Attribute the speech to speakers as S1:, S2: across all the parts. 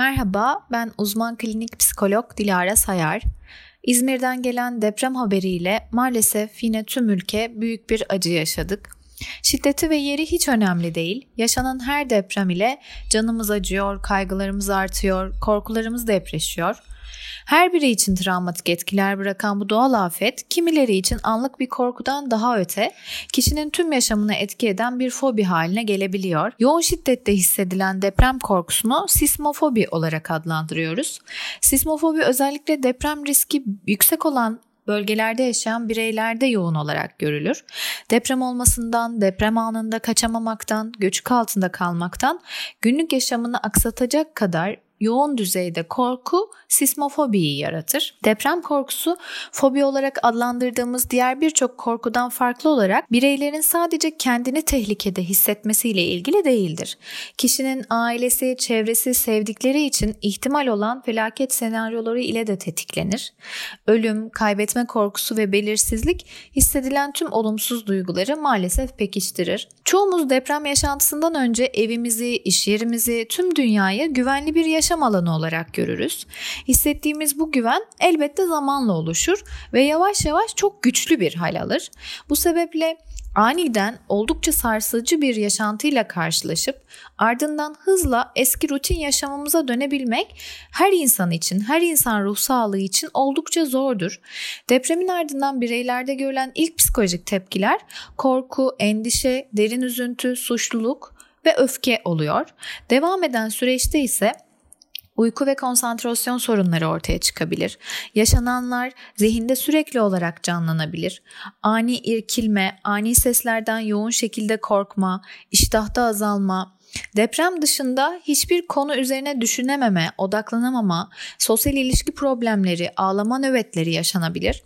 S1: Merhaba, ben uzman klinik psikolog Dilara Sayar. İzmir'den gelen deprem haberiyle maalesef yine tüm ülke büyük bir acı yaşadık. Şiddeti ve yeri hiç önemli değil. Yaşanan her deprem ile canımız acıyor, kaygılarımız artıyor, korkularımız depreşiyor. Her biri için travmatik etkiler bırakan bu doğal afet, kimileri için anlık bir korkudan daha öte, kişinin tüm yaşamına etki eden bir fobi haline gelebiliyor. Yoğun şiddette hissedilen deprem korkusunu sismofobi olarak adlandırıyoruz. Sismofobi özellikle deprem riski yüksek olan bölgelerde yaşayan bireylerde yoğun olarak görülür. Deprem olmasından, deprem anında kaçamamaktan, göçük altında kalmaktan, günlük yaşamını aksatacak kadar yoğun düzeyde korku sismofobiyi yaratır. Deprem korkusu fobi olarak adlandırdığımız diğer birçok korkudan farklı olarak bireylerin sadece kendini tehlikede hissetmesiyle ilgili değildir. Kişinin ailesi, çevresi, sevdikleri için ihtimal olan felaket senaryoları ile de tetiklenir. Ölüm, kaybetme korkusu ve belirsizlik hissedilen tüm olumsuz duyguları maalesef pekiştirir. Çoğumuz deprem yaşantısından önce evimizi, iş yerimizi, tüm dünyayı güvenli bir yaşam alanı olarak görürüz. Hissettiğimiz bu güven elbette zamanla oluşur ve yavaş yavaş çok güçlü bir hal alır. Bu sebeple aniden oldukça sarsıcı bir yaşantıyla karşılaşıp ardından hızla eski rutin yaşamımıza dönebilmek her insan için, her insan ruh sağlığı için oldukça zordur. Depremin ardından bireylerde görülen ilk psikolojik tepkiler korku, endişe, derin üzüntü, suçluluk ve öfke oluyor. Devam eden süreçte ise uyku ve konsantrasyon sorunları ortaya çıkabilir. Yaşananlar zihinde sürekli olarak canlanabilir. Ani irkilme, ani seslerden yoğun şekilde korkma, iştahta azalma, Deprem dışında hiçbir konu üzerine düşünememe, odaklanamama, sosyal ilişki problemleri, ağlama nöbetleri yaşanabilir.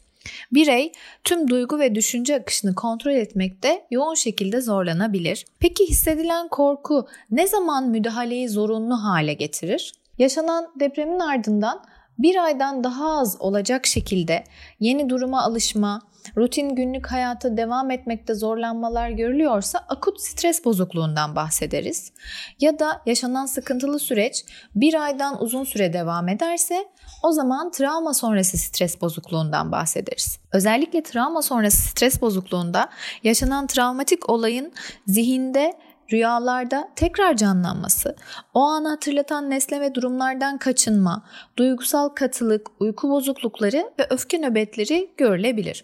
S1: Birey tüm duygu ve düşünce akışını kontrol etmekte yoğun şekilde zorlanabilir. Peki hissedilen korku ne zaman müdahaleyi zorunlu hale getirir? Yaşanan depremin ardından bir aydan daha az olacak şekilde yeni duruma alışma, rutin günlük hayata devam etmekte zorlanmalar görülüyorsa akut stres bozukluğundan bahsederiz. Ya da yaşanan sıkıntılı süreç bir aydan uzun süre devam ederse o zaman travma sonrası stres bozukluğundan bahsederiz. Özellikle travma sonrası stres bozukluğunda yaşanan travmatik olayın zihinde rüyalarda tekrar canlanması, o anı hatırlatan nesne ve durumlardan kaçınma, duygusal katılık, uyku bozuklukları ve öfke nöbetleri görülebilir.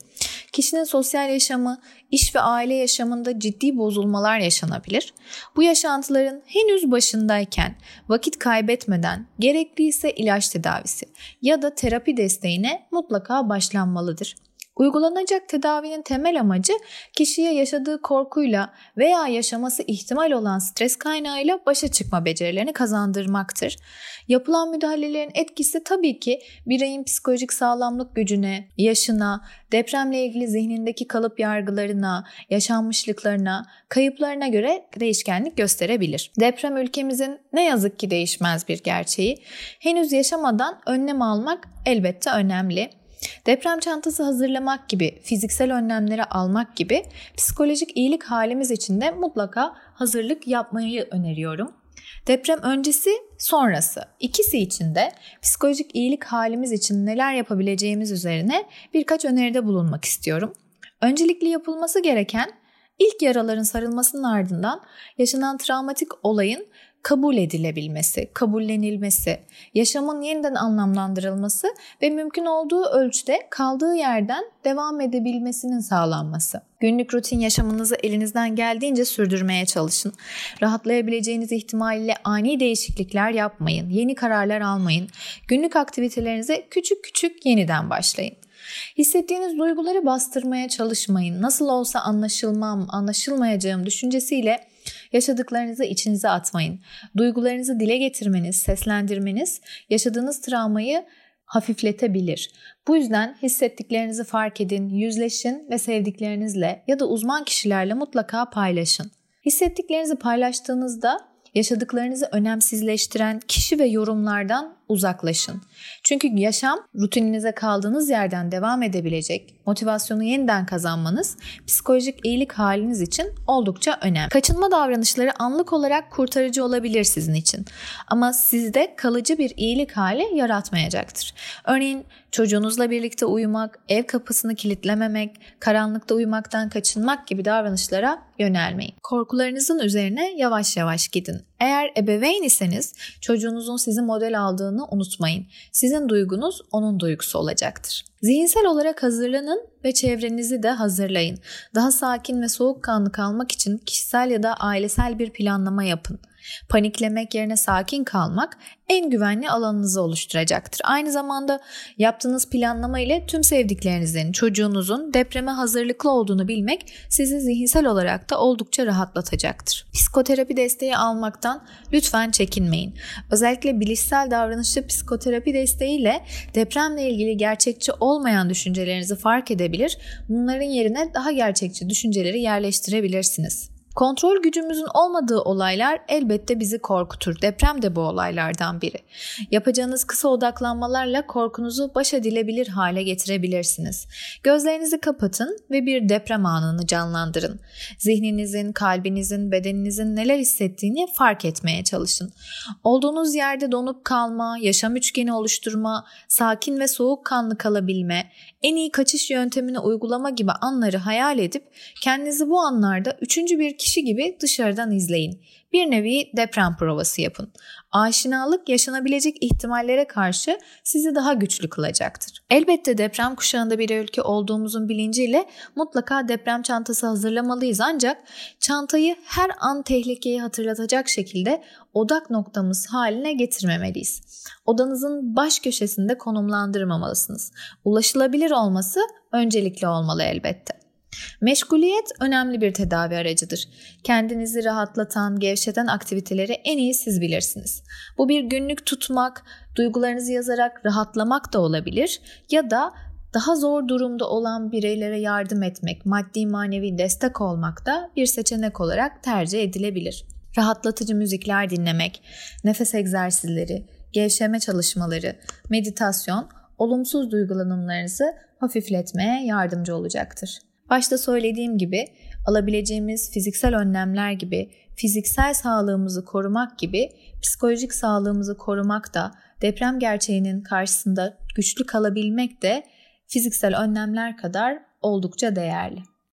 S1: Kişinin sosyal yaşamı, iş ve aile yaşamında ciddi bozulmalar yaşanabilir. Bu yaşantıların henüz başındayken vakit kaybetmeden gerekliyse ilaç tedavisi ya da terapi desteğine mutlaka başlanmalıdır. Uygulanacak tedavinin temel amacı kişiye yaşadığı korkuyla veya yaşaması ihtimal olan stres kaynağıyla başa çıkma becerilerini kazandırmaktır. Yapılan müdahalelerin etkisi tabii ki bireyin psikolojik sağlamlık gücüne, yaşına, depremle ilgili zihnindeki kalıp yargılarına, yaşanmışlıklarına, kayıplarına göre değişkenlik gösterebilir. Deprem ülkemizin ne yazık ki değişmez bir gerçeği. Henüz yaşamadan önlem almak elbette önemli. Deprem çantası hazırlamak gibi, fiziksel önlemleri almak gibi psikolojik iyilik halimiz için de mutlaka hazırlık yapmayı öneriyorum. Deprem öncesi, sonrası ikisi için de psikolojik iyilik halimiz için neler yapabileceğimiz üzerine birkaç öneride bulunmak istiyorum. Öncelikli yapılması gereken ilk yaraların sarılmasının ardından yaşanan travmatik olayın kabul edilebilmesi, kabullenilmesi, yaşamın yeniden anlamlandırılması ve mümkün olduğu ölçüde kaldığı yerden devam edebilmesinin sağlanması. Günlük rutin yaşamınızı elinizden geldiğince sürdürmeye çalışın. Rahatlayabileceğiniz ihtimaliyle ani değişiklikler yapmayın, yeni kararlar almayın. Günlük aktivitelerinize küçük küçük yeniden başlayın. Hissettiğiniz duyguları bastırmaya çalışmayın. Nasıl olsa anlaşılmam, anlaşılmayacağım düşüncesiyle Yaşadıklarınızı içinize atmayın. Duygularınızı dile getirmeniz, seslendirmeniz yaşadığınız travmayı hafifletebilir. Bu yüzden hissettiklerinizi fark edin, yüzleşin ve sevdiklerinizle ya da uzman kişilerle mutlaka paylaşın. Hissettiklerinizi paylaştığınızda yaşadıklarınızı önemsizleştiren kişi ve yorumlardan uzaklaşın. Çünkü yaşam rutininize kaldığınız yerden devam edebilecek, motivasyonu yeniden kazanmanız psikolojik iyilik haliniz için oldukça önemli. Kaçınma davranışları anlık olarak kurtarıcı olabilir sizin için ama sizde kalıcı bir iyilik hali yaratmayacaktır. Örneğin çocuğunuzla birlikte uyumak, ev kapısını kilitlememek, karanlıkta uyumaktan kaçınmak gibi davranışlara yönelmeyin. Korkularınızın üzerine yavaş yavaş gidin. Eğer ebeveyn iseniz çocuğunuzun sizi model aldığını unutmayın. Sizin duygunuz onun duygusu olacaktır. Zihinsel olarak hazırlanın ve çevrenizi de hazırlayın. Daha sakin ve soğukkanlı kalmak için kişisel ya da ailesel bir planlama yapın. Paniklemek yerine sakin kalmak en güvenli alanınızı oluşturacaktır. Aynı zamanda yaptığınız planlama ile tüm sevdiklerinizin, çocuğunuzun depreme hazırlıklı olduğunu bilmek sizi zihinsel olarak da oldukça rahatlatacaktır. Psikoterapi desteği almaktan lütfen çekinmeyin. Özellikle bilişsel davranışçı psikoterapi desteğiyle depremle ilgili gerçekçi olmayan düşüncelerinizi fark edebilir, bunların yerine daha gerçekçi düşünceleri yerleştirebilirsiniz. Kontrol gücümüzün olmadığı olaylar elbette bizi korkutur. Deprem de bu olaylardan biri. Yapacağınız kısa odaklanmalarla korkunuzu baş edilebilir hale getirebilirsiniz. Gözlerinizi kapatın ve bir deprem anını canlandırın. Zihninizin, kalbinizin, bedeninizin neler hissettiğini fark etmeye çalışın. Olduğunuz yerde donup kalma, yaşam üçgeni oluşturma, sakin ve soğukkanlı kalabilme, en iyi kaçış yöntemini uygulama gibi anları hayal edip kendinizi bu anlarda üçüncü bir kişi gibi dışarıdan izleyin. Bir nevi deprem provası yapın. Aşinalık yaşanabilecek ihtimallere karşı sizi daha güçlü kılacaktır. Elbette deprem kuşağında bir ülke olduğumuzun bilinciyle mutlaka deprem çantası hazırlamalıyız ancak çantayı her an tehlikeyi hatırlatacak şekilde odak noktamız haline getirmemeliyiz. Odanızın baş köşesinde konumlandırmamalısınız. Ulaşılabilir olması öncelikli olmalı elbette. Meşguliyet önemli bir tedavi aracıdır. Kendinizi rahatlatan, gevşeten aktiviteleri en iyi siz bilirsiniz. Bu bir günlük tutmak, duygularınızı yazarak rahatlamak da olabilir ya da daha zor durumda olan bireylere yardım etmek, maddi manevi destek olmak da bir seçenek olarak tercih edilebilir. Rahatlatıcı müzikler dinlemek, nefes egzersizleri, gevşeme çalışmaları, meditasyon olumsuz duygulanımlarınızı hafifletmeye yardımcı olacaktır. Başta söylediğim gibi alabileceğimiz fiziksel önlemler gibi fiziksel sağlığımızı korumak gibi psikolojik sağlığımızı korumak da deprem gerçeğinin karşısında güçlü kalabilmek de fiziksel önlemler kadar oldukça değerli.